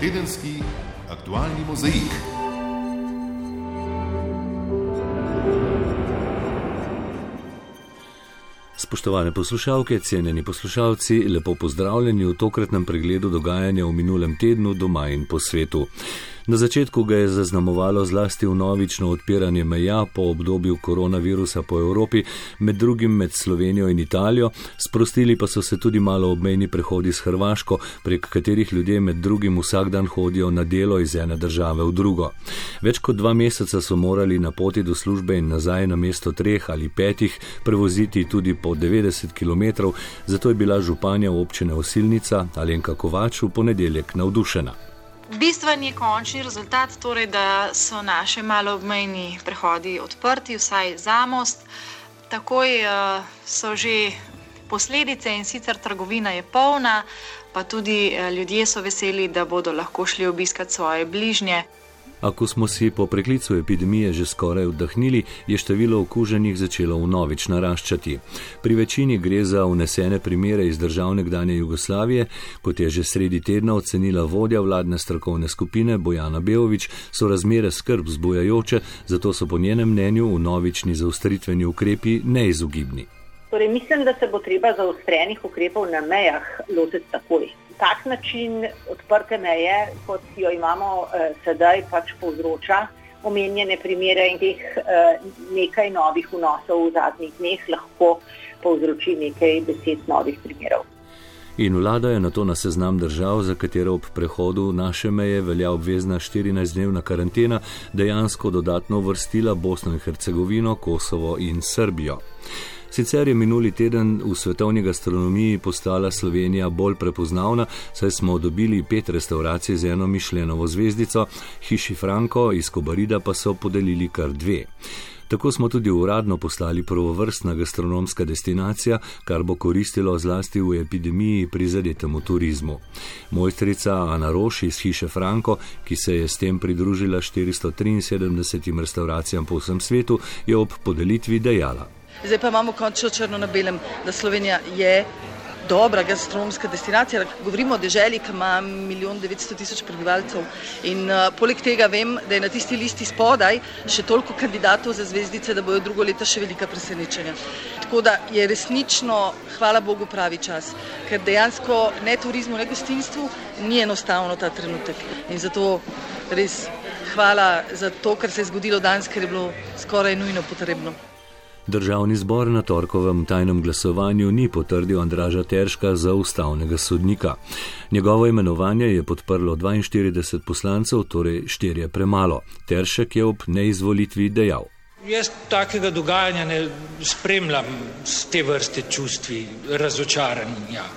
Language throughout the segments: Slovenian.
Tedenski aktualni mozaik. Spoštovane poslušalke, cenjeni poslušalci, lepo pozdravljeni v tokratnem pregledu dogajanja v minulem tednu doma in po svetu. Na začetku ga je zaznamovalo zlasti vnovično odpiranje meja po obdobju koronavirusa po Evropi, med drugim med Slovenijo in Italijo, sprostili pa so se tudi malo obmejni prehodi s Hrvaško, prek katerih ljudje med drugim vsak dan hodijo na delo iz ene države v drugo. Več kot dva meseca so morali na poti do službe in nazaj na mesto treh ali petih prevoziti tudi po 90 km, zato je bila županja občine Osilnica Alenka Kovač v ponedeljek navdušena. Bistven je končni rezultat, torej, da so naše maloobmejni prehodi odprti, vsaj za most. Takoj uh, so že posledice in sicer trgovina je polna, pa tudi uh, ljudje so veseli, da bodo lahko šli obiskati svoje bližnje. A ko smo si po preklicu epidemije že skoraj vdahnili, je število okuženih začelo vnovič naraščati. Pri večini gre za unesene primere iz državne gdanje Jugoslavije, kot je že sredi tedna ocenila vodja vladne strokovne skupine Bojana Beovič, so razmere skrb zbujajoče, zato so po njenem mnenju vnovični zaustritveni ukrepi neizogibni. Torej, mislim, da se bo treba zaustrenih ukrepov na mejah lotiti takoj tak način odprte meje, kot jo imamo eh, sedaj, pač povzroča omenjene primere in teh eh, nekaj novih vnosov v zadnjih dneh lahko povzroči nekaj deset novih primerov. In vlada je na to na seznam držav, za katero ob prehodu naše meje velja obvezna 14-dnevna karantena, dejansko dodatno vrstila Bosno in Hercegovino, Kosovo in Srbijo. Sicer je minuli teden v svetovni gastronomiji postala Slovenija bolj prepoznavna, saj smo dobili pet restauracij z eno mišljenovo zvezdico, hiši Franko iz Kobarida pa so podelili kar dve. Tako smo tudi uradno postali prvovrstna gastronomska destinacija, kar bo koristilo zlasti v epidemiji prizadetemu turizmu. Mojstrica Ana Roš iz hiše Franko, ki se je s tem pridružila 473 restauracijam po vsem svetu, je ob podelitvi dejala. Zdaj pa imamo končno črno na belem, da Slovenija je dobra gastronomska destinacija. Govorimo o deželi, ki ima milijon 900 tisoč prebivalcev. In uh, poleg tega vem, da je na tisti listi spodaj še toliko kandidatov za zvezdice, da bojo drugo leto še velika presenečenja. Tako da je resnično, hvala Bogu, pravi čas. Ker dejansko ne turizmu, ne gostinstvu ni enostavno ta trenutek. In zato res hvala za to, kar se je zgodilo danes, ker je bilo skoraj nujno potrebno. Državni zbor na torkovem tajnem glasovanju ni potrdil Andraža Terška za ustavnega sodnika. Njegovo imenovanje je podprlo 42 poslancev, torej štirje premalo. Teršek je ob neizvolitvi dejal. Jaz takega dogajanja ne spremljam s te vrste čustvi, razočaranja.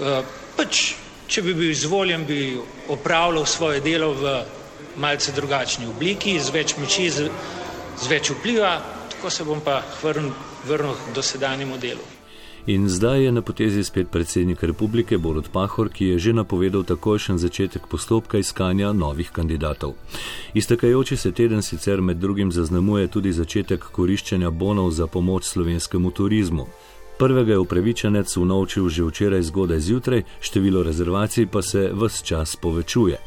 Eh, pač, če bi bil izvoljen, bi opravljal svoje delo v malce drugačni obliki, z več moči, z, z več vpliva, ko se bom pa vrnil, vrnil do sedanjemu delu. In zdaj je na potezi spet predsednik republike Borod Pahor, ki je že napovedal takojšen začetek postopka iskanja novih kandidatov. Iztekajoči se teden sicer med drugim zaznamuje tudi začetek koriščenja bonov za pomoč slovenskemu turizmu. Prvega je upravičenec unovčil že včeraj zgodaj zjutraj, število rezervacij pa se vse čas povečuje.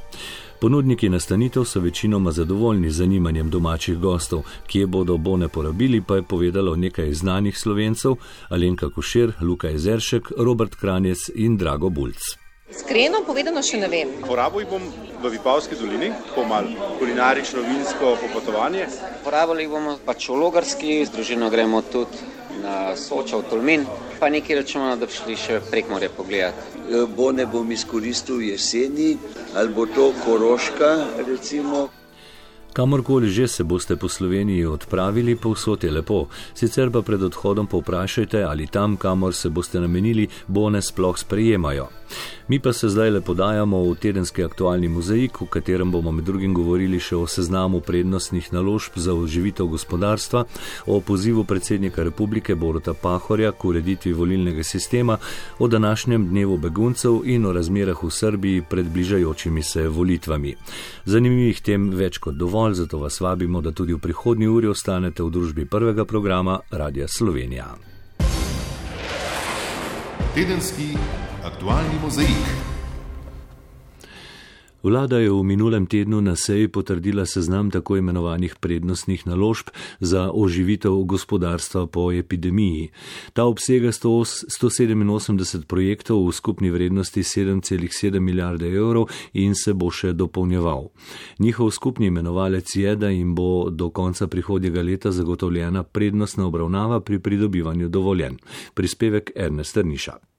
Ponudniki nastanitev so večinoma zadovoljni z zanimanjem domačih gostov, kje bodo bone porabili, pa je povedalo nekaj znanih slovencev: Alenka Košir, Luka Jezeršek, Robert Kranjec in Drago Bulc. Iskreno povedano, še ne vem. Porabil bomo v Vipavski dolini, tako malo kulinarično, vinsko popotovanje. Porabili bomo pač v Logarski, z družino gremo tudi na Soča v Tolmin, pa nekaj rečemo, da bi šli še prek morja pogledati. Eh, bo ne bom izkoristil jeseni, ali bo to koroška, recimo. Kamorkoli že se boste po Sloveniji odpravili, povsod je lepo. Sicer pa pred odhodom povprašajte, ali tam, kamor se boste namenili, bone sploh sprejemajo. Mi pa se zdaj le podajamo v tedenski aktualni mozaik, v katerem bomo med drugim govorili še o seznamu prednostnih naložb za oživitev gospodarstva, o pozivu predsednika republike Borota Pahorja k ureditvi volilnega sistema, o današnjem dnevu beguncev in o razmerah v Srbiji pred bližajočimi se volitvami. Zanimivih tem več kot dovolj, zato vas vabimo, da tudi v prihodnji uri ostanete v družbi prvega programa Radia Slovenija. Tedenski aktualni mozaik. Vlada je v minulem tednu na seji potrdila seznam tako imenovanih prednostnih naložb za oživitev gospodarstva po epidemiji. Ta obsega 187 projektov v skupni vrednosti 7,7 milijarde evrov in se bo še dopolnjeval. Njihov skupni imenovalec je, da jim bo do konca prihodnjega leta zagotovljena prednostna obravnava pri pridobivanju dovoljen. Prispevek Ernest Trniša.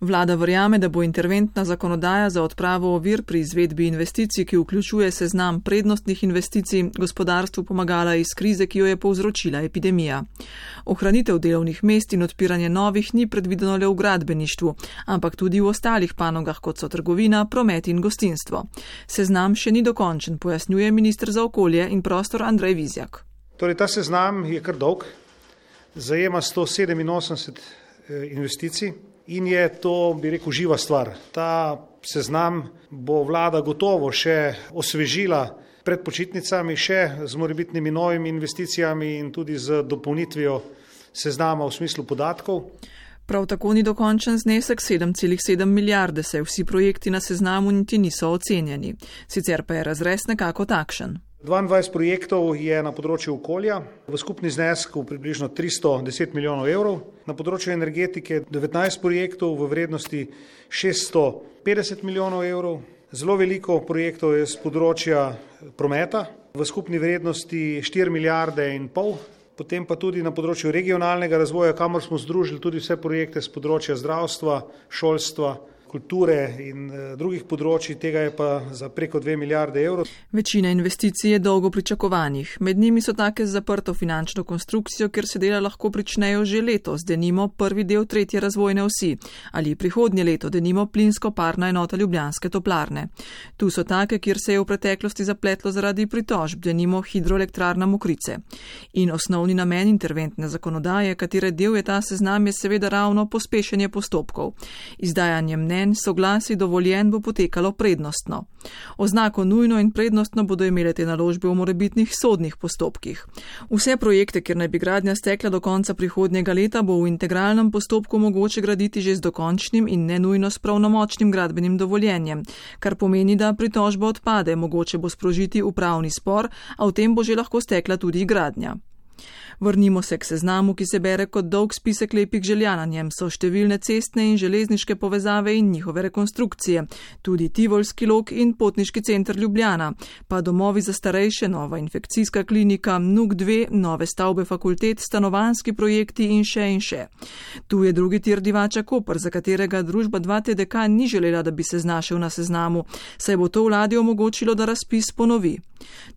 Vlada verjame, da bo interventna zakonodaja za odpravo ovir pri izvedbi investicij, ki vključuje seznam prednostnih investicij, gospodarstvu pomagala iz krize, ki jo je povzročila epidemija. Ohranitev delovnih mest in odpiranje novih ni predvideno le v gradbeništvu, ampak tudi v ostalih panogah, kot so trgovina, promet in gostinstvo. Seznam še ni dokončen, pojasnjuje ministr za okolje in prostor Andrej Vizjak. Torej, ta seznam je kar dolg, zajema 187 eh, investicij in je to, bi rekel, živa stvar. Ta seznam bo vlada gotovo še osvežila pred počitnicami, še z morebitnimi novimi investicijami in tudi z dopolnitvijo seznama v smislu podatkov. Prav tako ni dokončen znesek 7,7 milijarde, saj vsi projekti na seznamu niti niso ocenjeni. Sicer pa je razrez nekako takšen. 22 projektov je na področju okolja v skupni znesku približno 310 milijonov evrov, na področju energetike 19 projektov v vrednosti 650 milijonov evrov, zelo veliko projektov je z področja prometa v skupni vrednosti 4 milijarde in pol, potem pa tudi na področju regionalnega razvoja, kamor smo združili tudi vse projekte z področja zdravstva, šolstva, kulture in uh, drugih področji, tega je pa za preko 2 milijarde evrov. Večina investicij je dolgo pričakovanih. Med njimi so take z zaprto finančno konstrukcijo, ker se dela lahko pričnejo že letos, denimo prvi del tretje razvojne osi ali prihodnje leto, denimo plinsko parna enota Ljubljanske toplarne. Tu so take, kjer se je v preteklosti zapletlo zaradi pritožb, denimo hidroelektrarna Mokrice. In osnovni namen interventne zakonodaje, katere del je ta seznam, je seveda ravno pospešenje postopkov. Izdajanje mnen mnen soglasi dovoljen bo potekalo prednostno. Oznako nujno in prednostno bodo imele te naložbe v morebitnih sodnih postopkih. Vse projekte, kjer naj bi gradnja stekla do konca prihodnjega leta, bo v integralnem postopku mogoče graditi že z dokončnim in ne nujno s pravnomočnim gradbenim dovoljenjem, kar pomeni, da pritožba odpade, mogoče bo sprožiti upravni spor, a v tem bo že lahko stekla tudi gradnja. Vrnimo se k seznamu, ki se bere kot dolg spisek lepih želja na njem. So številne cestne in železniške povezave in njihove rekonstrukcije, tudi Tivolski lok in potniški center Ljubljana, pa domovi za starejše, nova infekcijska klinika, NUK 2, nove stavbe fakultet, stanovanski projekti in še in še. Tu je drugi tir divača Koper, za katerega družba 2TDK ni želela, da bi se znašel na seznamu, saj bo to vladi omogočilo, da razpis ponovi.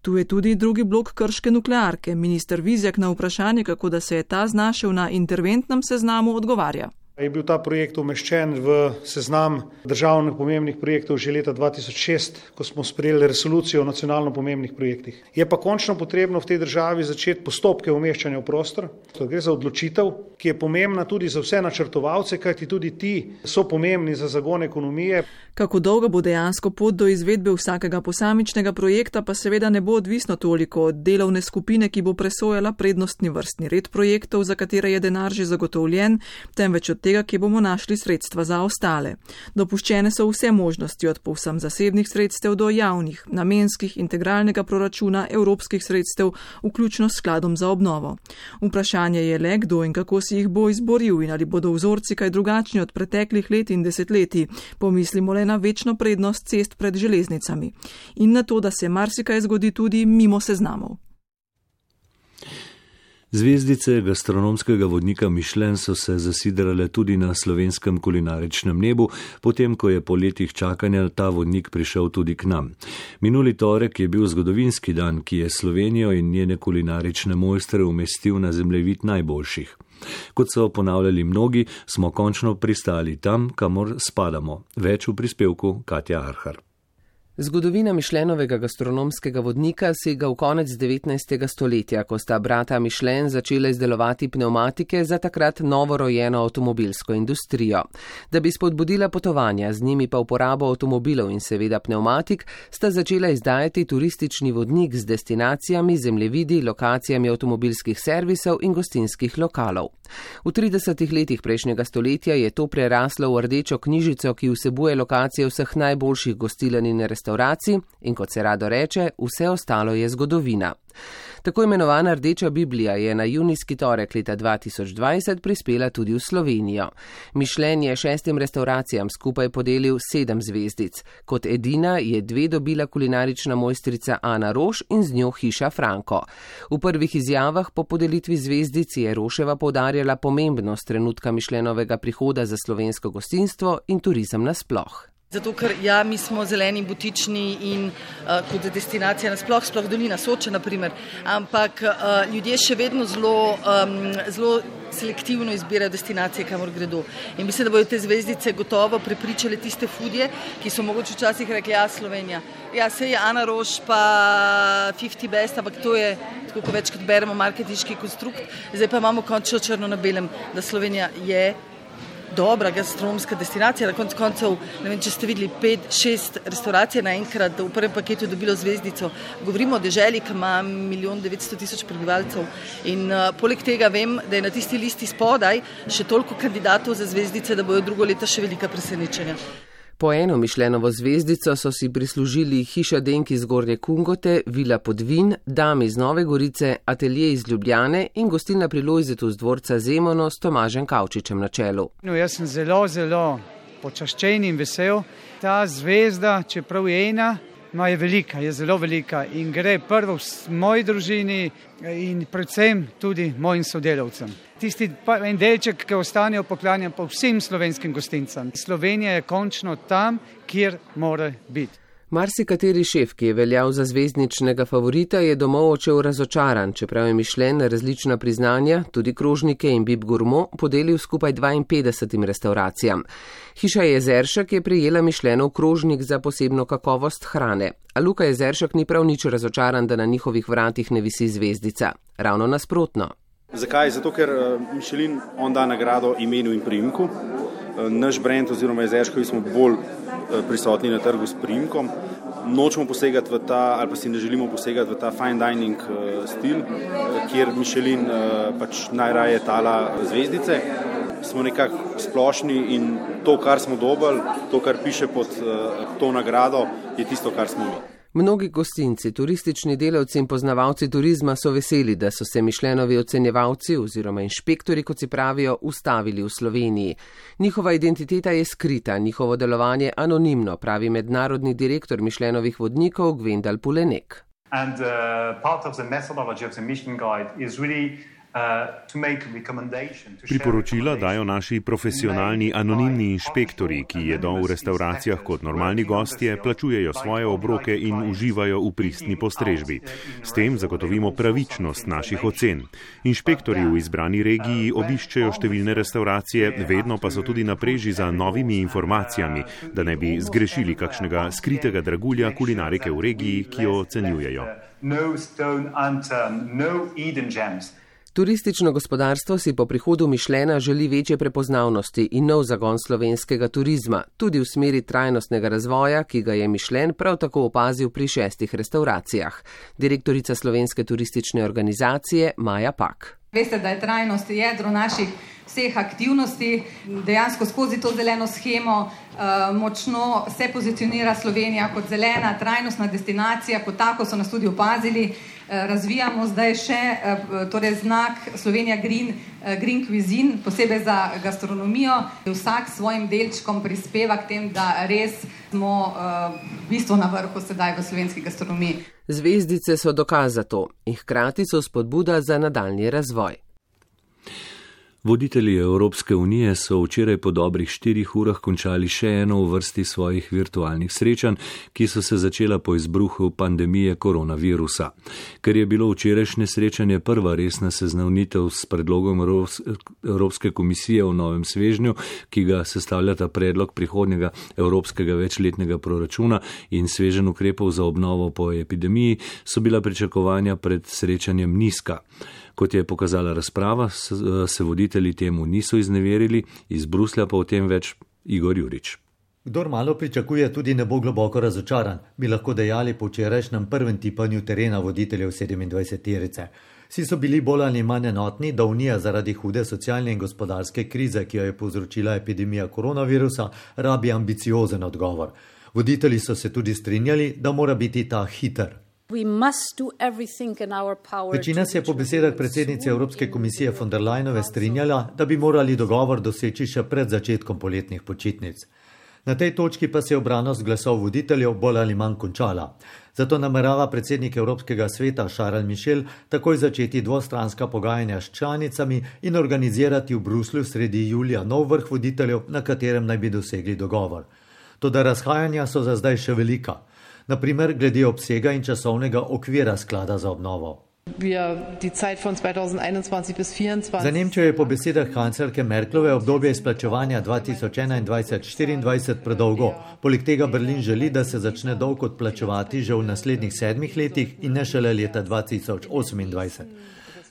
Tu je tudi drugi blok krške nuklearke. Minister Vizjak na vprašanje, kako da se je ta znašel na interventnem seznamu, odgovarja. Je bil ta projekt umeščen v seznam državnih pomembnih projektov že leta 2006, ko smo sprejeli resolucijo o nacionalno pomembnih projektih. Je pa končno potrebno v tej državi začeti postopke umeščanja v prostor. To gre za odločitev, ki je pomembna tudi za vse načrtovalce, kajti tudi ti so pomembni za zagon ekonomije. Kako dolga bo dejansko pot do izvedbe vsakega posamičnega projekta, pa seveda ne bo odvisno toliko od delovne skupine, ki bo presojala prednostni vrstni red projektov, za katere je denar že zagotovljen, temveč od tega, kje bomo našli sredstva za ostale. Dopuščene so vse možnosti od povsem zasebnih sredstev do javnih, namenskih, integralnega proračuna, evropskih sredstev, vključno s skladom za obnovo. Vprašanje je le, kdo in kako si jih bo izboril in ali bodo vzorci kaj drugačni od preteklih let in desetletij. Pomislimo le na večno prednost cest pred železnicami in na to, da se marsikaj zgodi tudi mimo seznamov. Zvezdice gastronomskega vodnika Mišlen so se zasidrale tudi na slovenskem kulinaričnem nebu, potem ko je po letih čakanja ta vodnik prišel tudi k nam. Minuli torek je bil zgodovinski dan, ki je Slovenijo in njene kulinarične mojstre umestil na zemljevid najboljših. Kot so ponavljali mnogi, smo končno pristali tam, kamor spadamo. Več v prispevku Katja Arhar. Zgodovina Mišlenovega gastronomskega vodnika sega v konec 19. stoletja, ko sta brata Mišlen začela izdelovati pneumatike za takrat novorojeno avtomobilsko industrijo. Da bi spodbudila potovanja, z njimi pa uporabo avtomobilov in seveda pneumatik, sta začela izdajati turistični vodnik z destinacijami, zemljevidi, lokacijami avtomobilskih servisov in gostinskih lokalov. V 30 letih prejšnjega stoletja je to preraslo v rdečo knjižico, ki vsebuje lokacije vseh najboljših gostilen in restavrancij restauracij in, kot se rado reče, vse ostalo je zgodovina. Tako imenovana Rdeča Biblija je na junijski torek leta 2020 prispela tudi v Slovenijo. Mišljenje je šestim restauracijam skupaj podelil sedem zvezdic. Kot edina je dve dobila kulinarična mojstrica Ana Roš in z njo hiša Franko. V prvih izjavah po podelitvi zvezdic je Roševa povdarjala pomembnost trenutka mišljenovega prihoda za slovensko gostinstvo in turizem nasploh. Zato, ker ja, mi smo zeleni, butični in uh, kot destinacija nasploh, sploh dolina Soče, naprimer. ampak uh, ljudje še vedno zelo, um, zelo selektivno izbirajo destinacije, kamor gredo. In mislim, da bodo te zvezdice gotovo prepričale tiste fudje, ki so mogoče včasih rekli, ja, Slovenija. Ja, se je Ana Roš, pa 50 Best, ampak to je, tako kot večkrat beremo, marketinški konstrukt. Zdaj pa imamo končno črno na belem, da Slovenija je dobra gastronomska destinacija. Na koncu koncev, ne vem, če ste videli pet, šest restauracij naenkrat v prvem paketu dobilo zvezdico. Govorimo o deželi, ki ima milijon devetsto tisoč prebivalcev. In uh, poleg tega vem, da je na tisti listi spodaj še toliko kandidatov za zvezdice, da bojo drugo leto še velika presenečenja. Po eno mišljenovo zvezdico so si prislužili hiša Denki z Gornje Kungote, Vila Podvin, Dami iz Nove Gorice, Atelje iz Ljubljane in gostilna pri Lojzetu z dvorca Zemono s Tomažem Kavčičem na čelu. No, jaz sem zelo, zelo počaščen in vesel. Ta zvezda, čeprav je ena, no, je velika, je zelo velika in gre prvo v moji družini in predvsem tudi mojim sodelavcem. Tisti en delček, ki ostanejo poklanjen pa vsem slovenskim gostincem. Slovenija je končno tam, kjer mora biti. Marsikateri šef, ki je veljal za zvezdničnega favorita, je domov očel razočaran, čeprav je mišljen na različna priznanja, tudi krožnike in Bib Gourmo podelil skupaj 52 restauracijam. Hiša Jezeršek je prijela mišljenov krožnik za posebno kakovost hrane, a Luka Jezeršek ni prav nič razočaran, da na njihovih vratih ne visi zvezdica. Ravno nasprotno. Zakaj? Zato, ker Mišelin on da nagrado imenu in primku. Naš brend oziroma Jezerškovi smo bolj prisotni na trgu s primkom. Nočemo posegati v ta, ali pa si ne želimo posegati v ta fine dining stil, kjer Mišelin pač najraje tala zvezdice. Smo nekako splošni in to, kar smo dobili, to, kar piše pod to nagrado, je tisto, kar smo mi. Mnogi gostinci, turistični delavci in poznavalci turizma so veseli, da so se mišljenovi ocenjevalci oziroma inšpektori, kot si pravijo, ustavili v Sloveniji. Njihova identiteta je skrita, njihovo delovanje anonimno, pravi mednarodni direktor mišljenovih vodnikov Gwendal Pulenek. And, uh, Priporočila dajo naši profesionalni anonimni inšpektori, ki jedo v restauracijah kot normalni gostje, plačujejo svoje obroke in uživajo v pristni postrežbi. S tem zagotovimo pravičnost naših ocen. Inšpektori v izbrani regiji obiščejo številne restauracije, vedno pa so tudi na preži za novimi informacijami, da ne bi zgrešili kakšnega skritega dragulja kulinarike v regiji, ki jo ocenjujejo. No stone unturned, no Eden gems. Turistično gospodarstvo si po prihodu Mišljena želi večje prepoznavnosti in nov zagon slovenskega turizma, tudi v smeri trajnostnega razvoja, ki ga je Mišljen prav tako opazil pri šestih restauracijah. Direktorica slovenske turistične organizacije Maja Pak. Veste, da je trajnost jedro naših vseh aktivnosti, dejansko skozi to zeleno schemo uh, močno se pozicionira Slovenija kot zelena, trajnostna destinacija, kot tako so nas tudi opazili. Uh, razvijamo zdaj še uh, torej znak Slovenija Green, uh, Green Cuisine, posebej za gastronomijo. Vsak s svojim delčkom prispeva k tem, da res smo v bistvu na vrhu sedaj v slovenski gastronomiji. Zvezdice so dokaz za to in hkrati so spodbuda za nadaljni razvoj. Voditelji Evropske unije so včeraj po dobrih štirih urah končali še eno v vrsti svojih virtualnih srečanj, ki so se začela po izbruhu pandemije koronavirusa. Ker je bilo včerajšnje srečanje prva resna seznavnitev s predlogom Evropske komisije o novem svežnju, ki ga sestavljata predlog prihodnjega Evropskega večletnega proračuna in svežen ukrepov za obnovo po epidemiji, so bila pričakovanja pred srečanjem nizka. Kot je pokazala razprava, se voditelji temu niso izneverili, iz Bruslja pa o tem več Igor Jurič. Kdor malo pričakuje, tudi ne bo globoko razočaran, bi lahko dejali po včerajšnjem prvem tipanju terena voditeljev 27-terice. Vsi so bili bolj ali manj enotni, da Unija zaradi hude socialne in gospodarske krize, ki jo je povzročila epidemija koronavirusa, rabi ambiciozen odgovor. Voditelji so se tudi strinjali, da mora biti ta hiter. Večina se je po besedah predsednice Evropske komisije von der Leinove strinjala, da bi morali dogovor doseči še pred začetkom poletnih počitnic. Na tej točki pa se je obranost glasov voditeljev bolj ali manj končala. Zato namerava predsednik Evropskega sveta Charles Michel takoj začeti dvostranska pogajanja s članicami in organizirati v Bruslju sredi julija nov vrh voditeljev, na katerem naj bi dosegli dogovor. Toda razhajanja so za zdaj še velika, naprimer glede obsega in časovnega okvira sklada za obnovo. Za Nemčijo je po besedah kanclerke Merklove obdobje izplačevanja 2021-2024 predolgo. Poleg tega Berlin želi, da se začne dolg odplačevati že v naslednjih sedmih letih in ne šele leta 2028.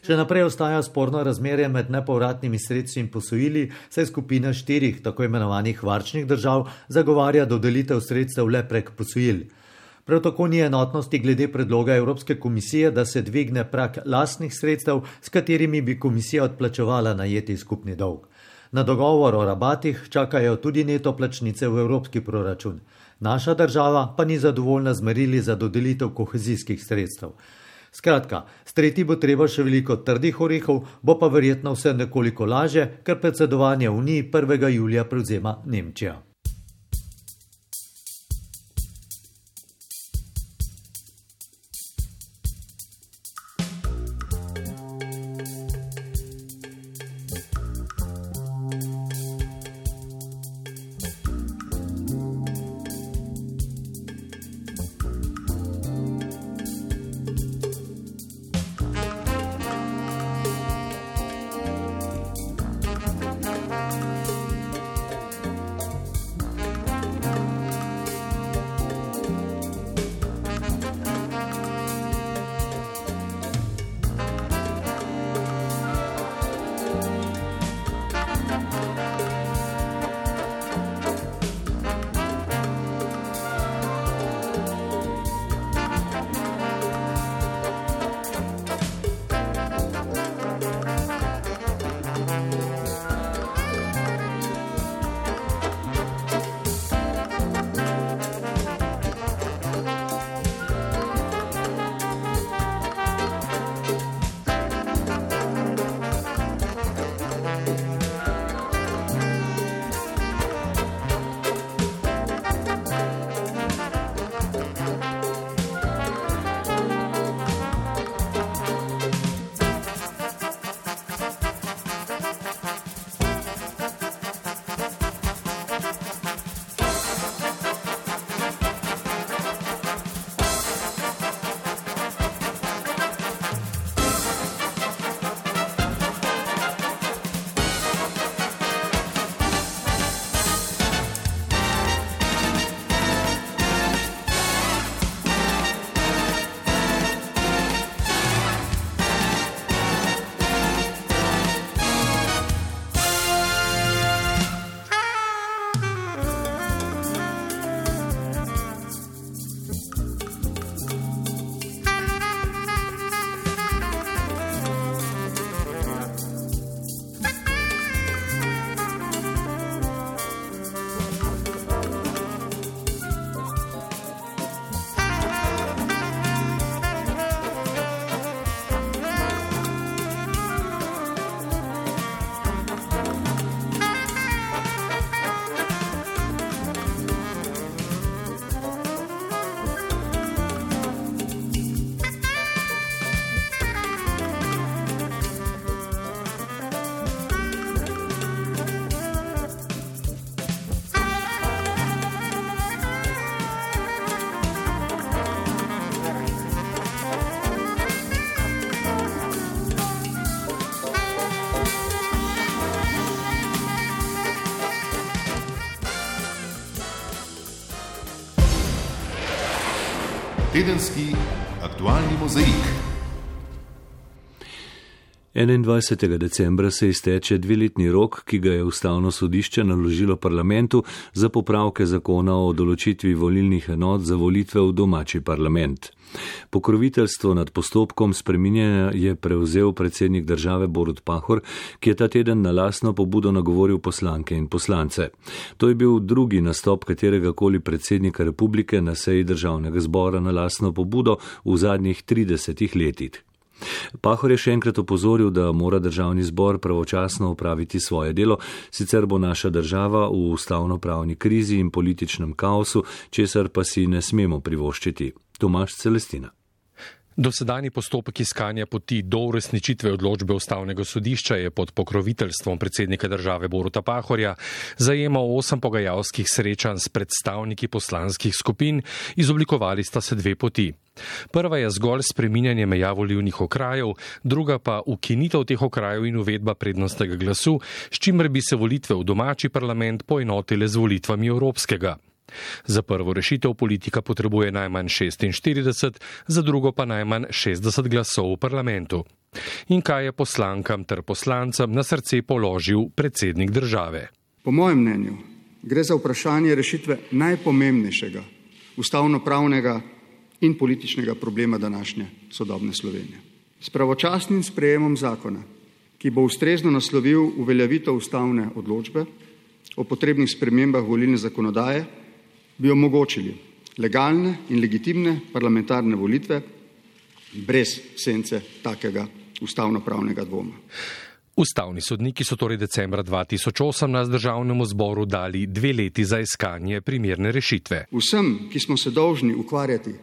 Še naprej ostaja sporno razmerje med nepovratnimi sredstvi in posojili, saj skupina štirih tako imenovanih varčnih držav zagovarja dodelitev sredstev le prek posojil. Prav tako ni enotnosti glede predloga Evropske komisije, da se dvigne prak lastnih sredstev, s katerimi bi komisija odplačevala najeti skupni dolg. Na dogovor o rabatih čakajo tudi neto plačnice v evropski proračun. Naša država pa ni zadovoljna z merili za dodelitev kohezijskih sredstev. Skratka, streti bo treba še veliko trdih orehov, bo pa verjetno vse nekoliko laže, ker predsedovanje Uniji 1. julija prevzema Nemčija. Tedenski aktualni mozaik. 21. decembra se izteče dveletni rok, ki ga je ustavno sodišče naložilo parlamentu za popravke zakona o določitvi volilnih enot za volitve v domači parlament. Pokroviteljstvo nad postopkom spreminjanja je prevzel predsednik države Borut Pahor, ki je ta teden na lasno pobudo nagovoril poslanke in poslance. To je bil drugi nastop katerega koli predsednika republike na seji državnega zbora na lasno pobudo v zadnjih 30 letih. Pahor je še enkrat opozoril, da mora državni zbor pravočasno upraviti svoje delo, sicer bo naša država v ustavno-pravni krizi in političnem kaosu, česar pa si ne smemo privoščiti. Tomaš Celestina. Dosedani postopek iskanja poti do uresničitve odločbe ustavnega sodišča je pod pokroviteljstvom predsednika države Boruta Pahorja zajemal osem pogajalskih srečanj s predstavniki poslanskih skupin, izoblikovali sta se dve poti. Prva je zgolj spreminjanje meja volivnih okrajev, druga pa ukinitev teh okrajev in uvedba prednostnega glasu, s čimer bi se volitve v domači parlament poenotile z volitvami evropskega. Za prvo rešitev politika potrebuje najmanj 46, za drugo pa najmanj 60 glasov v parlamentu. In kaj je poslankam ter poslancem na srce položil predsednik države? Po mojem mnenju gre za vprašanje rešitve najpomembnejšega ustavno-pravnega in političnega problema današnje sodobne Slovenije. S pravočasnim sprejemom zakona, ki bo ustrezno naslovil uveljavitev ustavne odločbe o potrebnih spremembah volilne zakonodaje, bi omogočili legalne in legitimne parlamentarne volitve brez sence takega ustavno-pravnega dvoma. Ustavni sodniki so torej decembra 2018 državnemu zboru dali dve leti za iskanje primerne rešitve. Vsem, ki smo se dolžni ukvarjati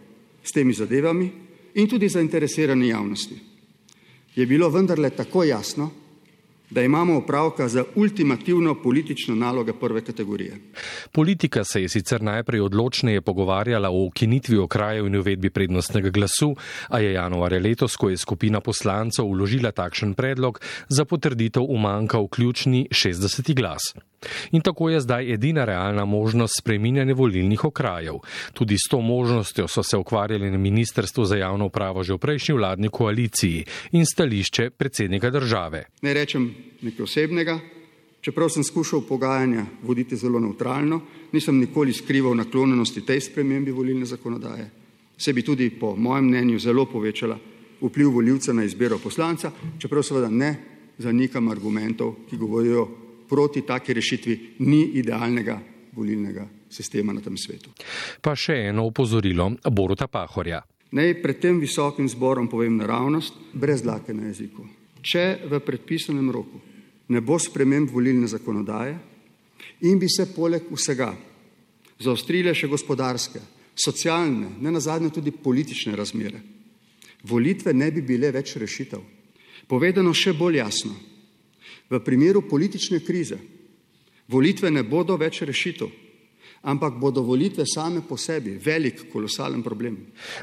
s temi zadevami in tudi zainteresirani javnosti, je bilo vendarle tako jasno, da imamo opravka z ultimativno politično nalogo prve kategorije. Politika se je sicer najprej odločneje pogovarjala o ukinitvi okrajev in uvedbi prednostnega glasu, a je januarja letos, ko je skupina poslancev uložila takšen predlog, za potrditev umanjkal ključni 60. glas. In tako je zdaj edina realna možnost spreminjanja volilnih okrajev. Tudi s to možnostjo so se ukvarjali na Ministrstvu za javno upravo že v prejšnji vladni koaliciji in stališče predsednika države. Ne rečem nekaj osebnega, čeprav sem skušal pogajanja voditi zelo neutralno, nisem nikoli skrival naklonjenosti tej spremembi volilne zakonodaje. Se bi tudi po mojem mnenju zelo povečala vpliv voljivca na izbiro poslanca, čeprav seveda ne zanikam argumentov, ki govorijo proti taki rešitvi ni idealnega volilnega sistema na tem svetu. Pa še eno upozorilo Boruta Pahorja. Naj pred tem visokim zborom povem naravnost, brez dlake na jeziku. Če v predpisanem roku ne bo sprememb volilne zakonodaje in bi se poleg vsega zaostrile še gospodarske, socialne, ne nazadnje tudi politične razmere, volitve ne bi bile več rešitev. Povedano še bolj jasno, V primeru politične krize volitve ne bodo več rešitev, ampak bodo volitve same po sebi velik, kolosalen problem.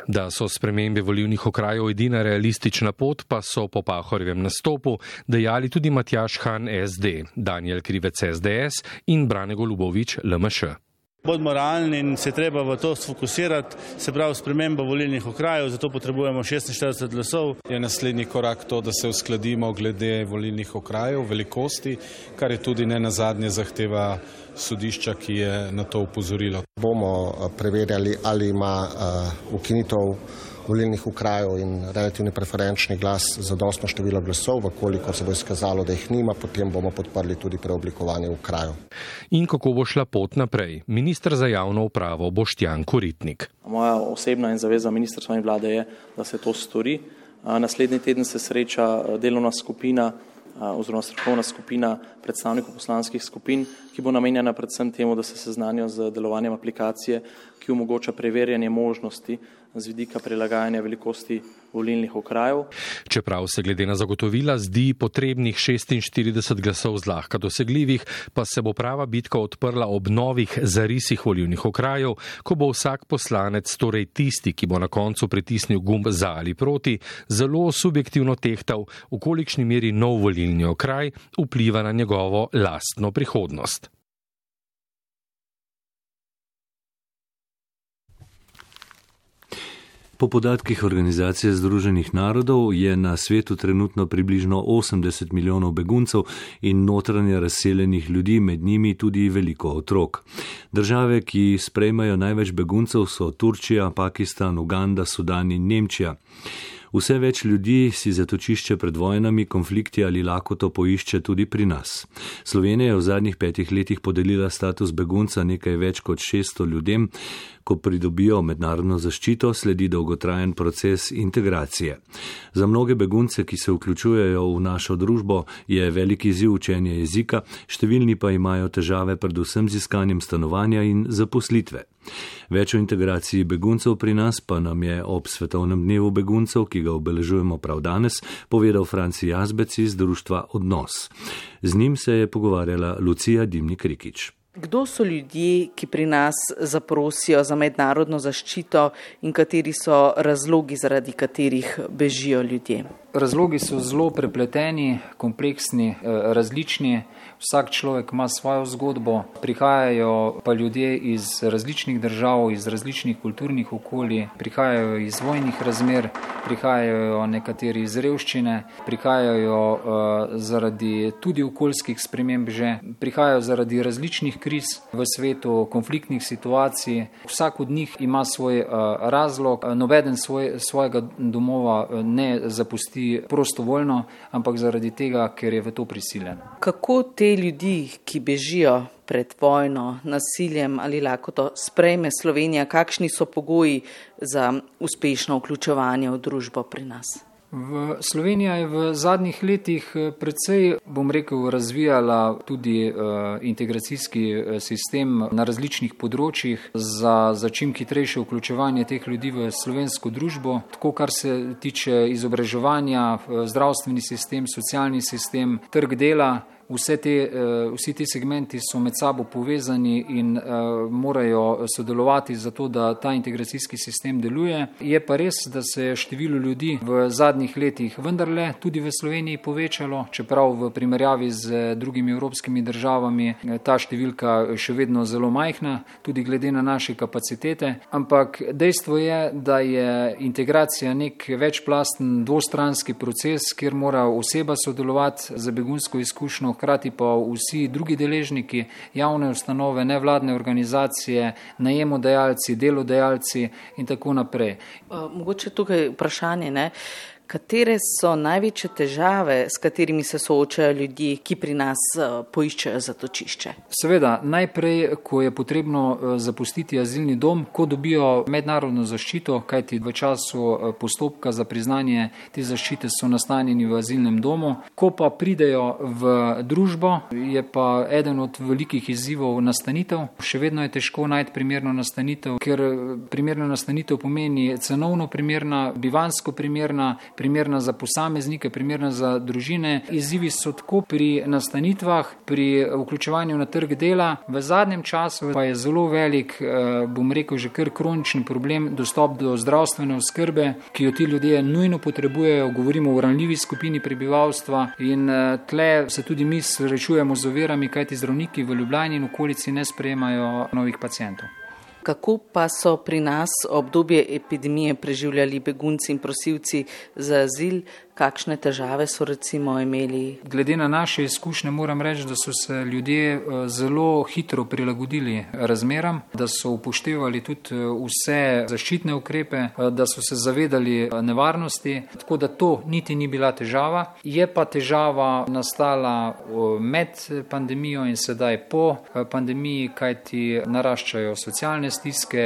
Da so spremembe volivnih okrajev edina realistična pot, pa so po Pahorjevem nastopu dejali tudi Matjaš Han SD, Daniel Krivec SDS in Brane Golubovič LMŠ. Bodimo realni in se treba v to sfokusirati, se pravi spremembo volilnih okrajev, zato potrebujemo 46 glasov. Je naslednji korak to, da se uskladimo glede volilnih okrajev, velikosti, kar je tudi ne na zadnje zahteva sodišča, ki je na to upozorilo. Bomo eh, preverjali, ali ima uh, ukinitev volilnih okrajev in relativni preferenčni glas za dostno število glasov, vkoliko se bo izkazalo, da jih nima, potem bomo podprli tudi preoblikovanje okrajev. In kako bo šla pot naprej? Ministr za javno upravo Boštjan Koritnik. Moja osebna in zaveza ministrstva in vlade je, da se to stori. Naslednji teden se sreča delovna skupina oziroma strokovna skupina predstavnikov poslanskih skupin, ki bo namenjena predvsem temu, da se seznanijo z delovanjem aplikacije, ki omogoča preverjanje možnosti z vidika prilagajanja velikosti volilnih okrajev. Čeprav se glede na zagotovila zdi potrebnih 46 glasov zlahka dosegljivih, pa se bo prava bitka odprla ob novih zarisih volilnih okrajev, ko bo vsak poslanec, torej tisti, ki bo na koncu pritisnil gumb za ali proti, zelo subjektivno tehtal, v kolikšni meri nov volilni okraj vpliva na njegovo lastno prihodnost. Po podatkih Organizacije Združenih narodov je na svetu trenutno približno 80 milijonov beguncev in notranje razseljenih ljudi, med njimi tudi veliko otrok. Države, ki sprejmajo največ beguncev, so Turčija, Pakistan, Uganda, Sudan in Nemčija. Vse več ljudi si zatočišče pred vojnami, konflikti ali lakoto poišče tudi pri nas. Slovenija je v zadnjih petih letih podelila status begunca nekaj več kot 600 ljudem, ko pridobijo mednarodno zaščito, sledi dolgotrajen proces integracije. Za mnoge begunce, ki se vključujejo v našo družbo, je veliki ziv učenje jezika, številni pa imajo težave predvsem z iskanjem stanovanja in zaposlitve. Več o integraciji beguncev pri nas pa nam je ob svetovnem dnevu beguncev, ki ga obeležujemo prav danes, povedal Franci Jazbec iz društva Odnos. Z njim se je pogovarjala Lucija Dimnik Rikič. Kdo so ljudje, ki pri nas zaprosijo za mednarodno zaščito in kateri so razlogi, zaradi katerih bežijo ljudje? Razlogi so zelo prepleteni, kompleksni, eh, različni. Vsak človek ima svojo zgodbo, prihajajo pa ljudje iz različnih držav, iz različnih kulturnih okolij, prihajajo iz vojnih razmer, prihajajo nekateri iz revščine, prihajajo uh, zaradi tudi okoljskih sprememb že, prihajajo zaradi različnih kriz v svetu, konfliktnih situacij. Vsak od njih ima svoj uh, razlog, noveden svoj, svojega domova ne zapusti prostovoljno, ampak zaradi tega, ker je v to prisiljen. Kako te te ljudi, ki bežijo pred vojno, nasiljem ali lakoto, sprejme Slovenija, kakšni so pogoji za uspešno vključevanje v družbo pri nas? V Slovenija je v zadnjih letih eh, precej, bom rekel, razvijala tudi uh, integracijski eh, sistem na različnih področjih za, za čim hitrejše vključevanje teh ljudi v slovensko družbo, tako kar se tiče izobraževanja, zdravstveni sistem, socialni sistem, trg dela. Vse te, eh, vsi ti segmenti so med sabo povezani in uh, morajo sodelovati za to, da ta integracijski sistem deluje. Je pa res, da se je število ljudi v zadnjih letih vendarle tudi v Sloveniji povečalo, čeprav v primerjavi z drugimi evropskimi državami ta številka še vedno zelo majhna, tudi glede na naše kapacitete. Ampak dejstvo je, da je integracija nek večplasten dvostranski proces, kjer mora oseba sodelovati za begunsko izkušnjo hkrati pa vsi drugi deležniki, javne ustanove, nevladne organizacije, najemodajalci, delodajalci in tako naprej. Mogoče tukaj vprašanje, ne? Katere so največje težave, s katerimi se soočajo ljudje, ki pri nas eh, poiščejo zatočišče? Seveda, najprej, ko je potrebno eh, zapustiti azilni dom, ko dobijo mednarodno zaščito, kajti v času eh, postopka za priznanje te zaščite so nastanjeni v azilnem domu, ko pa pridejo v družbo, je pa eden od velikih izzivov nastanitev. Še vedno je težko najti primerno nastanitev, ker primerno nastanitev pomeni cenovno primerna, bivansko primerna, primerna za posameznike, primerna za družine. Izzivi so tako pri nastanitvah, pri vključevanju na trg dela. V zadnjem času pa je zelo velik, eh, bom rekel, že kar kronični problem dostop do zdravstvene oskrbe, ki jo ti ljudje nujno potrebujejo. Govorimo o ranljivi skupini prebivalstva in eh, tle se tudi mi srečujemo z ovirami, kajti zdravniki v Ljubljani in okolici ne sprejemajo novih pacijentov. Kako pa so pri nas obdobje epidemije preživljali begunci in prosilci za azil, kakšne težave so recimo imeli? Glede na naše izkušnje moram reči, da so se ljudje eh, zelo hitro prilagodili razmeram, da so upoštevali tudi eh, vse zaščitne ukrepe, eh, da so se zavedali nevarnosti, tako da to niti ni bila težava. Je pa težava nastala med pandemijo in sedaj po pandemiji, kajti naraščajo socialne stiske,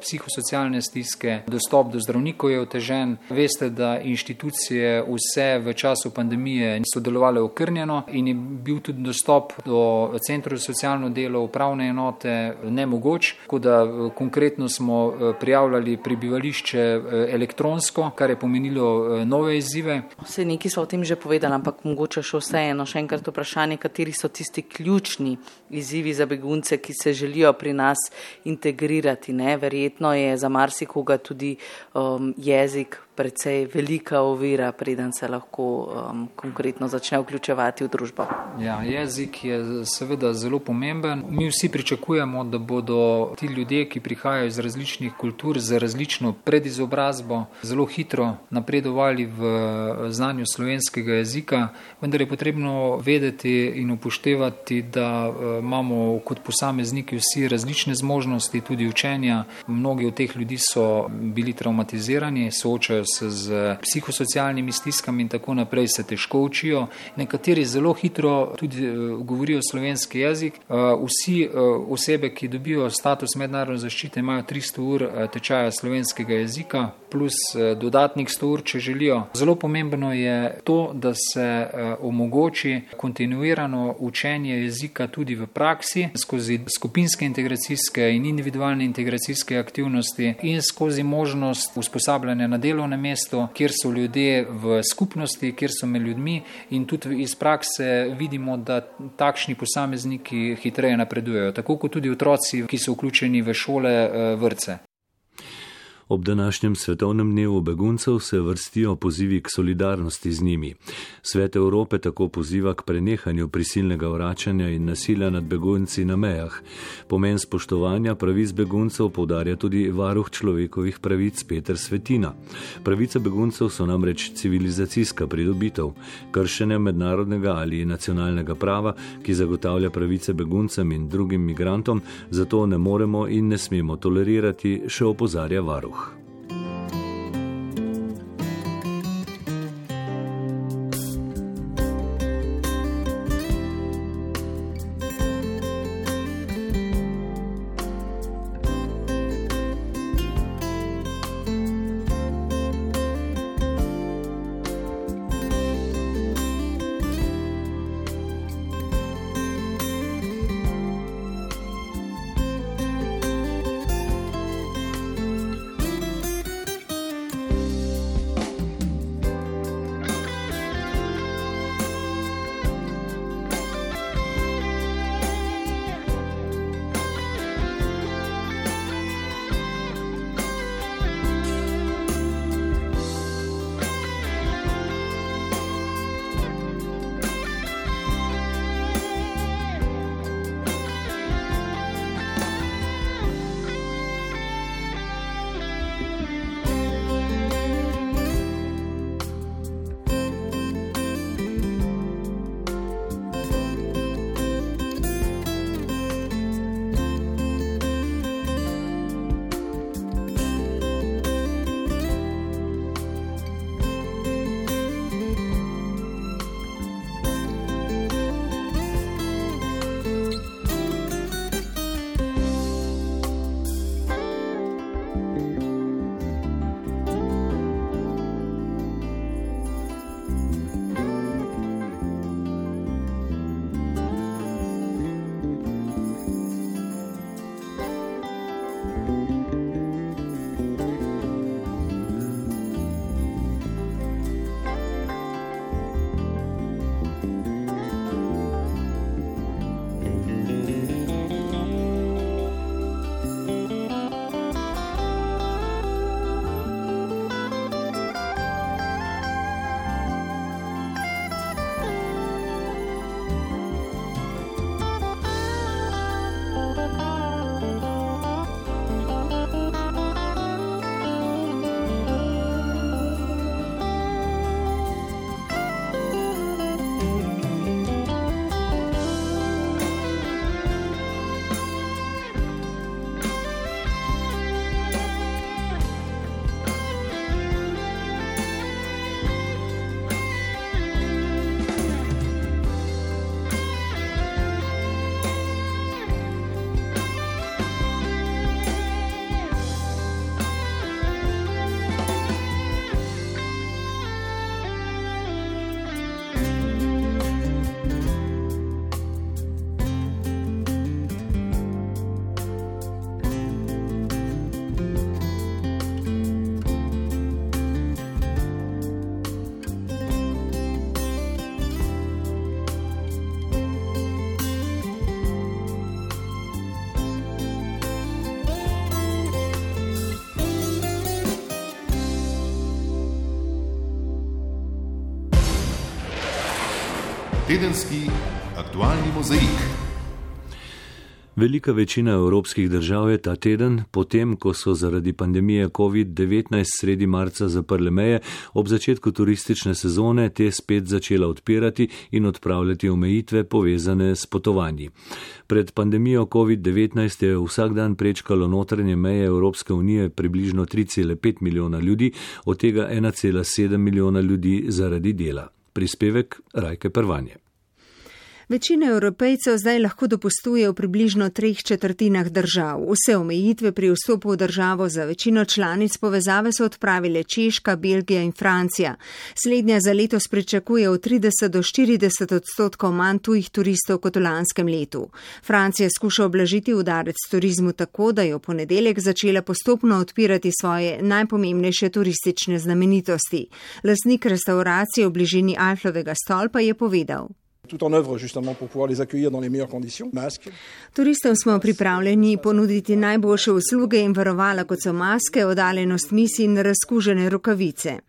psihosocialne stiske, dostop do zdravnikov je otežen. Veste, da inštitucije vse v času pandemije so delovale okrnjeno in je bil tudi dostop do centrov za socialno delo, upravne enote nemogoč, tako da eh, konkretno smo eh, prijavljali prebivališče eh, elektronsko, kar je pomenilo nove izzive. Vse neki so o tem že povedali, ampak mogoče še vseeno, še enkrat vprašanje, kateri so tisti ključni izzivi za begunce, ki se želijo pri nas integrirati. Ne? Verjetno je za marsikoga tudi um, jezik precej velika ovira, preden se lahko um, konkretno začne vključevati v družbo. Ja, jezik je seveda zelo pomemben. Mi vsi pričakujemo, da bodo ti ljudje, ki prihajajo iz različnih kultur, z različno predizobrazbo, zelo hitro napredovali v znanju slovenskega jezika, vendar je potrebno vedeti in upoštevati, da uh, imamo kot posamezniki vsi različne zmožnosti, tudi učenja. Mnogi od teh ljudi so bili traumatizirani, soočajo z psihosocialnimi stiskami in tako naprej, se težko učijo. Nekateri zelo hitro tudi eh, govorijo slovenski jezik. Eh, vsi eh, osebe, ki dobijo status mednarodne zaščite, imajo 300 ur tečaja slovenskega jezika, plus dodatnih 100 ur, če želijo. Zelo pomembno je to, da se omogoči kontinuirano učenje jezika tudi v praksi, skozi skupinske integracijske in individualne integracijske aktivnosti in skozi možnost usposabljanja na delovnem mestu, kjer so ljudje v skupnosti, kjer so med ljudmi in tudi iz prakse vidimo, da takšni posamezniki hitreje napredujejo, tako kot tudi otroci, ki so vključeni v šole, eh, vrce. Ob današnjem svetovnem dnevu beguncev se vrstijo pozivi k solidarnosti z njimi. Svet Evrope tako poziva k prenehanju prisilnega vračanja in nasilja nad begunci na mejah. Pomen spoštovanja pravic beguncev povdarja tudi varuh človekovih pravic Peter Svetina. Pravice beguncev so namreč civilizacijska pridobitev, kršenje mednarodnega ali nacionalnega prava, ki zagotavlja pravice beguncem in drugim migrantom, zato ne moremo in ne smemo tolerirati, še opozarja varuh. Tedenski aktualni mozaik. Velika večina evropskih držav je ta teden, potem ko so zaradi pandemije COVID-19 sredi marca zaprle meje, ob začetku turistične sezone te spet začela odpirati in odpravljati omejitve povezane s potovanji. Pred pandemijo COVID-19 je vsak dan prečkalo notranje meje Evropske unije približno 3,5 milijona ljudi, od tega 1,7 milijona ljudi zaradi dela. Prispevek Rajke Prvanje. Večina evropejcev zdaj lahko dopustuje v približno treh četrtinah držav. Vse omejitve pri vstopu v državo za večino članic povezave so odpravile Češka, Belgija in Francija. Slednja za letos pričakuje od 30 do 40 odstotkov manj tujih turistov kot v lanskem letu. Francija skuša oblažiti udarec turizmu tako, da je v ponedeljek začela postopno odpirati svoje najpomembnejše turistične znamenitosti. Lasnik restauracije v bližini Alflovega stolpa je povedal tout en œuvre justement pour pouvoir les accueillir dans les meilleures conditions. Masques. Turistom smo pripravljeni ponuditi najboljše usluge in varovala, kot so maske, oddaljenost misij in razkužene rokavice.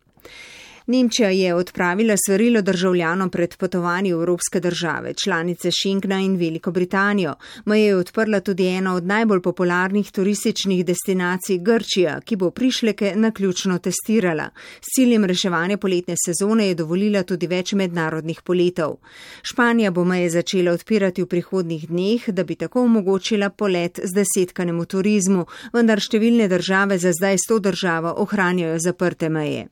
Nemčija je odpravila svarilo državljanom pred potovanji v evropske države, članice Schengna in Veliko Britanijo. Meje je odprla tudi ena od najbolj popularnih turističnih destinacij Grčija, ki bo prišleke naključno testirala. S ciljem reševanja poletne sezone je dovolila tudi več mednarodnih poletov. Španija bo meje začela odpirati v prihodnih dneh, da bi tako omogočila polet z desetkanem v turizmu, vendar številne države za zdaj s to državo ohranjajo zaprte meje.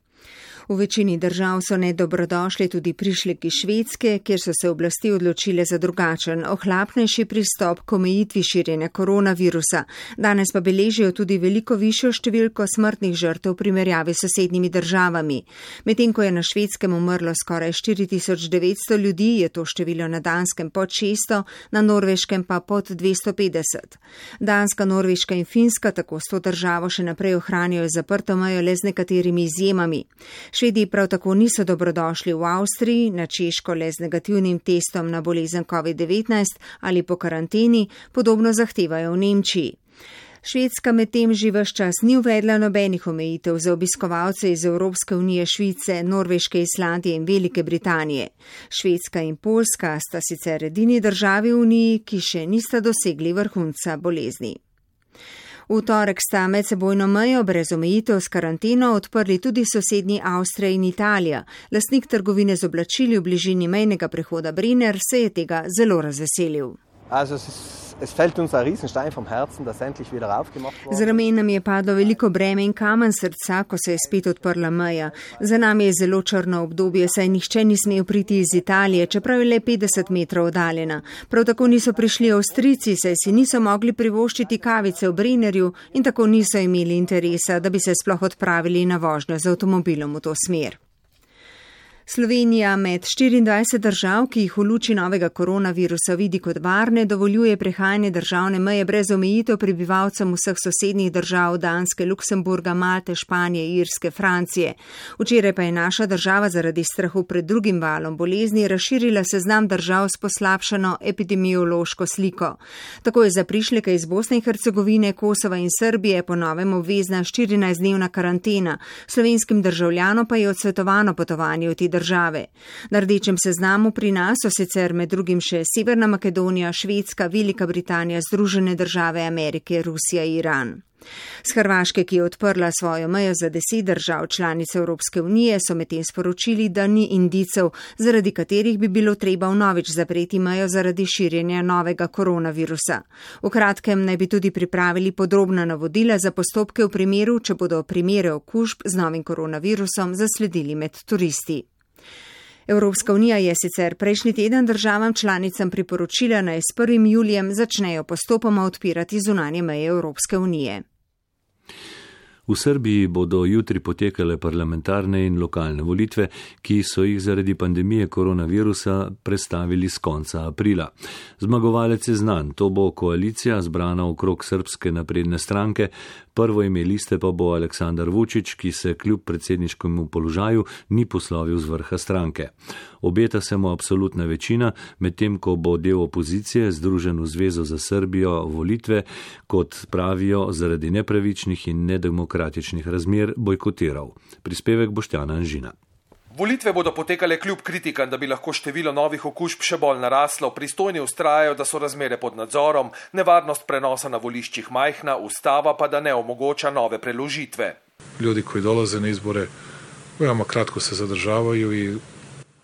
V večini držav so nedobrodošli tudi prišleki Švedske, kjer so se oblasti odločile za drugačen, ohlapnejši pristop k omejitvi širjenja koronavirusa. Danes pa beležijo tudi veliko višjo številko smrtnih žrtev v primerjavi s sosednjimi državami. Medtem ko je na Švedskem umrlo skoraj 4900 ljudi, je to število na Danskem pod 600, na Norveškem pa pod 250. Danska, Norveška in Finska tako s to državo še naprej ohranjajo zaprto mejo le z nekaterimi izjemami. Švedi prav tako niso dobrodošli v Avstriji, na Češko le z negativnim testom na bolezen COVID-19 ali po karanteni, podobno zahtevajo v Nemčiji. Švedska medtem že vse čas ni uvedla nobenih omejitev za obiskovalce iz Evropske unije, Švice, Norveške, Islandije in Velike Britanije. Švedska in Poljska sta sicer edini državi v uniji, ki še nista dosegli vrhunca bolezni. V torek sta med sebojno mejo brez omejitev s karanteno odprli tudi sosednji Avstrija in Italija. Lasnik trgovine z oblačili v bližini mejnega prehoda Brenner se je tega zelo razveselil. Also, es fällt uns ein Riesenstein vom Herzen, dass endlich wieder aufgemacht wurde. Z ramen nam je padlo veliko breme in kamen srca, ko se je spet odprla meja. Za nami je zelo črno obdobje, saj nihče ni smel priti iz Italije, čeprav je le 50 metrov oddaljena. Prav tako niso prišli Avstrici, saj si niso mogli privoščiti kavice v Brennerju in tako niso imeli interesa, da bi se sploh odpravili na vožnjo z avtomobilom v to smer. Slovenija med 24 držav, ki jih v luči novega koronavirusa vidi kot varne, dovoljuje prehajanje državne meje brez omejitev prebivalcem vseh sosednjih držav Danske, Luksemburga, Malte, Španije, Irske, Francije. Včeraj pa je naša država zaradi strahu pred drugim valom bolezni razširila seznam držav s poslabšano epidemiološko sliko. Tako je za prišleke iz Bosne in Hercegovine, Kosova in Srbije ponovem obvezna 14-dnevna karantena, slovenskim državljanom pa je odsvetovano potovanje v ti državi države. Na rdečem seznamu pri nas so sicer med drugim še Severna Makedonija, Švedska, Velika Britanija, Združene države Amerike, Rusija in Iran. Z Hrvaške, ki je odprla svojo mejo za deset držav članic Evropske unije, so medtem sporočili, da ni indicev, zaradi katerih bi bilo treba vnovič zapreti mejo zaradi širjenja novega koronavirusa. V kratkem naj bi tudi pripravili podrobna navodila za postopke v primeru, če bodo primere okužb z novim koronavirusom zasledili med turisti. Evropska unija je sicer prejšnji teden državam članicam priporočila naj s 1. julijem začnejo postopoma odpirati zunanje meje Evropske unije. V Srbiji bodo jutri potekale parlamentarne in lokalne volitve, ki so jih zaradi pandemije koronavirusa predstavili z konca aprila. Zmagovalec je znan, to bo koalicija zbrana okrog srpske napredne stranke, prvo ime liste pa bo Aleksandar Vučić, ki se kljub predsedniškemu položaju ni poslovil z vrha stranke. Obeta se mu absolutna večina, medtem ko bo del opozicije združen v Zvezo za Srbijo volitve, kot pravijo, zaradi nepravičnih in nedemokratičnih razmer bojkotiral. Prispevek Boštjana Anžina. Volitve bodo potekale kljub kritikam, da bi lahko število novih okužb še bolj naraslo. Pristojni ustrajajo, da so razmere pod nadzorom, nevarnost prenosa na voliščih majhna, ustava pa da ne omogoča nove preložitve. Ljudi, ki dolaze na izbore, veoma kratko se zadržavajo in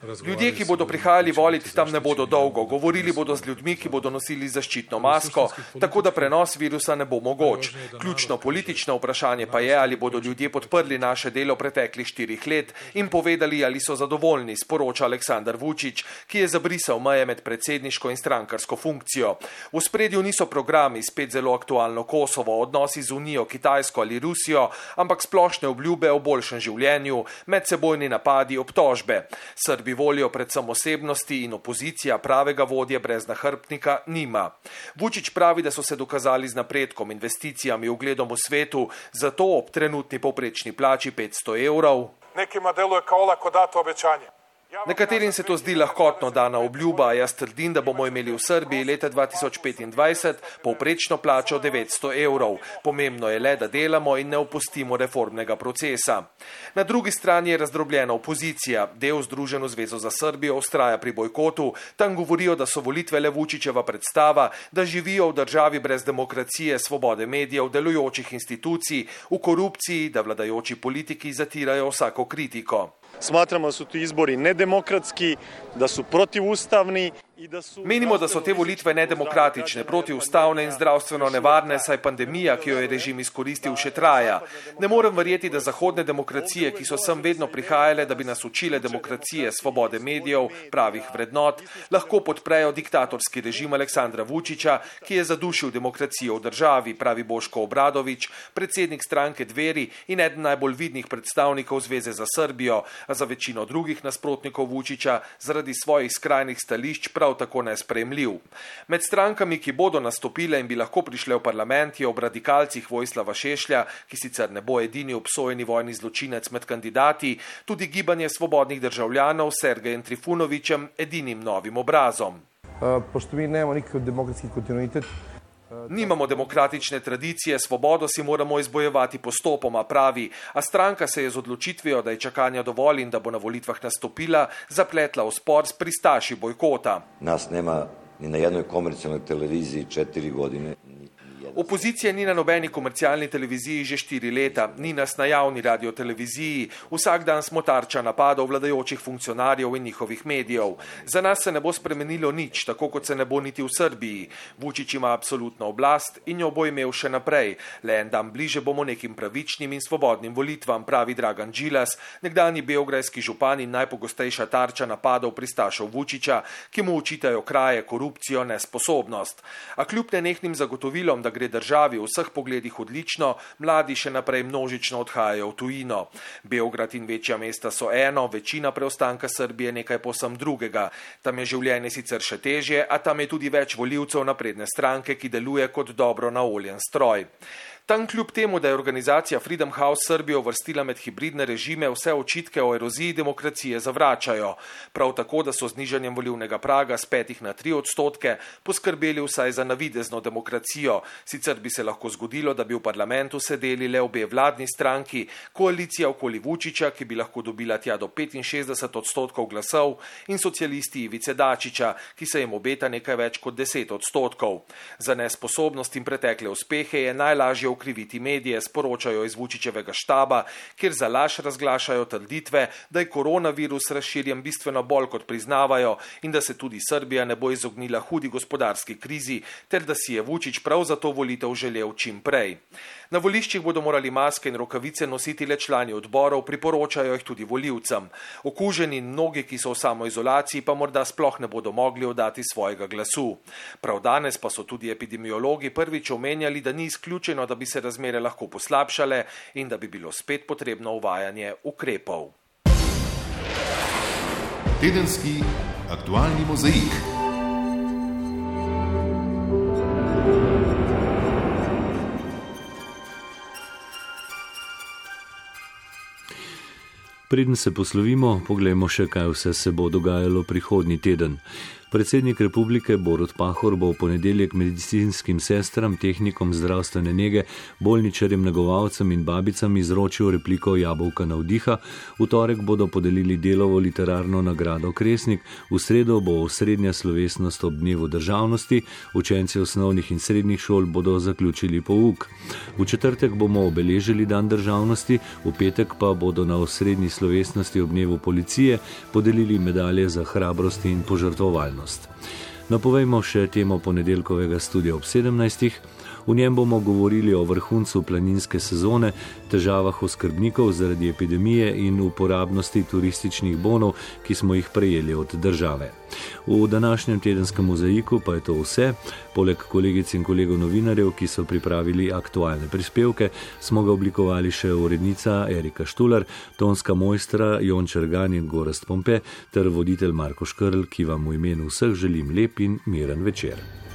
Ljudje, ki bodo prihajali voliti, tam ne bodo dolgo. Govorili bodo z ljudmi, ki bodo nosili zaščitno masko, tako da prenos virusa ne bo mogoč. Ključno politično vprašanje pa je, ali bodo ljudje podprli naše delo preteklih štirih let in povedali, ali so zadovoljni, sporoča Aleksandar Vučić, ki je zabrisal meje med predsedniško in strankarsko funkcijo. V spredju niso programi, spet zelo aktualno Kosovo, odnosi z Unijo, Kitajsko ali Rusijo, ampak splošne obljube o boljšem življenju, medsebojni napadi, obtožbe. Srbi volijo predvsem osebnosti in opozicija pravega vodje brez nahrbtnika nima. Vučić pravi, da so se dokazali z napredkom, investicijami, ugledom v svetu, zato ob trenutni povprečni plači 500 evrov. Nekima deluje kao lako dato obećanje. Nekaterim se to zdi lahkotno dana obljuba, jaz trdim, da bomo imeli v Srbiji leta 2025 povprečno plačo 900 evrov. Pomembno je le, da delamo in ne opustimo reformnega procesa. Na drugi strani je razdrobljena opozicija. Del Združeno zvezo za Srbijo ustraja pri bojkotu. Tam govorijo, da so volitve le Vučičeva predstava, da živijo v državi brez demokracije, svobode medijev, delujočih institucij, v korupciji, da vladajoči politiki zatirajo vsako kritiko. Smatramo, da so ti izbori nedemokratski, da so protivustavni. Menimo, da so te volitve nedemokratične, protiustavne in zdravstveno nevarne, saj pandemija, ki jo je režim izkoristil, še traja. Ne morem verjeti, da zahodne demokracije, ki so sem vedno prihajale, da bi nas učile demokracije, svobode medijev, pravih vrednot, lahko podprejo diktatorski režim Aleksandra Vučiča, ki je zadušil demokracijo v državi, pravi Boško Obradovič, predsednik stranke Dveri in eden najbolj vidnih predstavnikov Zveze za Srbijo, a za večino drugih nasprotnikov Vučiča zaradi svojih skrajnih stališč prav prav tako nespremljiv. Med strankami, ki bodo nastopile in bi lahko prišle v parlament, je ob radikalcih Vojslava Šešlja, ki sicer ne bo edini obsojeni vojni zločinec med kandidati, tudi gibanje svobodnih državljanov Sergejem Trifunovičem edinim novim obrazom. Uh, pošto mi nemamo nikakav demokratski kontinuitet, Nimamo demokratične tradicije, svobodo si moramo izbojevati postopoma, pravi, a stranka se je z odločitvijo, da je čakanja dovolj in da bo na volitvah nastopila, zapletla v spor s pristaši bojkota. Nas nema ni na jednoj komercialnoj televiziji četiri godine. Opozicija ni na nobeni komercialni televiziji že štiri leta, ni nas na javni radio televiziji, vsak dan smo tarča napadov vladajočih funkcionarjev in njihovih medijev. Za nas se ne bo spremenilo nič, tako kot se ne bo niti v Srbiji. Vučić ima absolutno oblast in jo bo imel še naprej. Le en dan bliže bomo nekim pravičnim in svobodnim volitvam, pravi Dragan Džilas, nekdani beograjski župan in najpogostejša tarča napadov pristašov Vučića, ki mu učitajo kraje, korupcijo, nesposobnost. A kljub nenehnim zagotovilom, da gre državi v vseh pogledih odlično, mladi še naprej množično odhajajo v tujino. Beograd in večja mesta so eno, večina preostanka Srbije nekaj posem drugega. Tam je življenje sicer še težje, a tam je tudi več voljivcev napredne stranke, ki deluje kot dobro naoljen stroj. Tam kljub temu, da je organizacija Freedom House Srbijo vrstila med hibridne režime, vse očitke o eroziji demokracije zavračajo. Prav tako, da so z nižanjem volivnega praga z petih na tri odstotke poskrbeli vsaj za navidezno demokracijo. Sicer bi se lahko zgodilo, da bi v parlamentu sedeli le obe vladni stranki, koalicija okoli Vučiča, ki bi lahko dobila tja do 65 odstotkov glasov, in socialisti Ivice Dačiča, ki se jim obeta nekaj več kot 10 odstotkov. Za nesposobnost in pretekle uspehe je najlažje okriviti medije, sporočajo iz Vučičevega štaba, kjer za laž razglašajo trditve, da je koronavirus razširjen bistveno bolj kot priznavajo in da se tudi Srbija ne bo izognila hudi gospodarski krizi, ter da si je Vučić prav za to volitev želel čim prej. Na voliščih bodo morali maske in rokavice nositi le člani odborov, priporočajo jih tudi voljivcem. Okuženi mnogi, ki so v samoizolaciji, pa morda sploh ne bodo mogli oddati svojega glasu. Prav danes pa so tudi epidemiologi prvič omenjali, da ni izključeno, da bi se razmere lahko poslabšale in da bi bilo spet potrebno uvajanje ukrepov. Tedenski aktualni mozaik. Preden se poslovimo, poglejmo še, kaj vse se bo dogajalo prihodnji teden. Predsednik republike Borut Pahor bo v ponedeljek medicinskim sestram, tehnikom zdravstvene nege, bolničarjem, negovalcem in babicam izročil repliko Jabolka na vdiha, v torek bodo podelili delovo literarno nagrado Kresnik, v sredo bo osrednja slovesnost ob dnevu državnosti, učenci osnovnih in srednjih šol bodo zaključili pouk. V četrtek bomo obeležili dan državnosti, v petek pa bodo na osrednji slovesnosti ob dnevu policije podelili medalje za hrabrost in požrtovalnost realnost. Napovejmo še temo ponedeljkovega studia ob 17. V njem bomo govorili o vrhuncu planinske sezone, težavah oskrbnikov zaradi epidemije in uporabnosti turističnih bonov, ki smo jih prejeli od države. V današnjem tedenskem mozaiku pa je to vse. Poleg kolegic in kolegov novinarjev, ki so pripravili aktualne prispevke, smo ga oblikovali še urednica Erika Štular, tonska mojstra Jon Črgan in Gorast Pompe ter voditelj Marko Škrl, ki vam v imenu vseh želim lep in miren večer.